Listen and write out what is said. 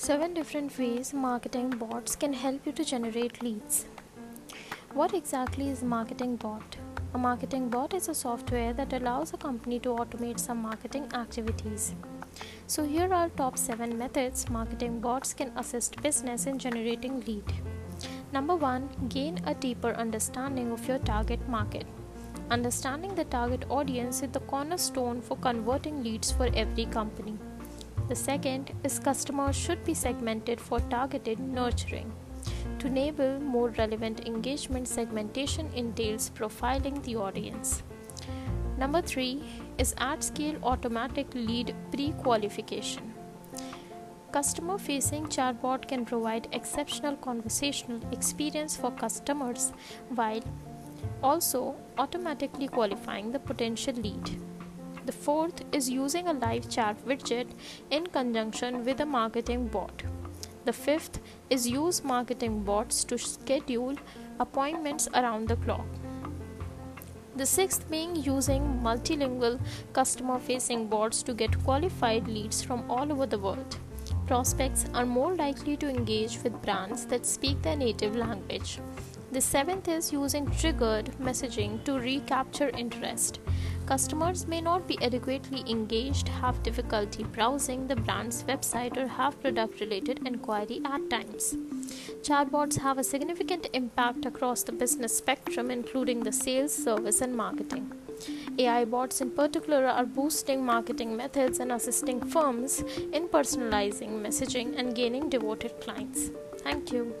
Seven different ways marketing bots can help you to generate leads. What exactly is marketing bot? A marketing bot is a software that allows a company to automate some marketing activities. So here are top 7 methods marketing bots can assist business in generating lead. Number 1, gain a deeper understanding of your target market. Understanding the target audience is the cornerstone for converting leads for every company. The second is customers should be segmented for targeted nurturing. To enable more relevant engagement, segmentation entails profiling the audience. Number three is at scale automatic lead pre qualification. Customer facing chatbot can provide exceptional conversational experience for customers while also automatically qualifying the potential lead. The fourth is using a live chat widget in conjunction with a marketing bot. The fifth is use marketing bots to schedule appointments around the clock. The sixth being using multilingual customer facing bots to get qualified leads from all over the world. Prospects are more likely to engage with brands that speak their native language. The seventh is using triggered messaging to recapture interest. Customers may not be adequately engaged, have difficulty browsing the brand's website, or have product related inquiry at times. Chatbots have a significant impact across the business spectrum, including the sales, service, and marketing. AI bots, in particular, are boosting marketing methods and assisting firms in personalizing messaging and gaining devoted clients. Thank you.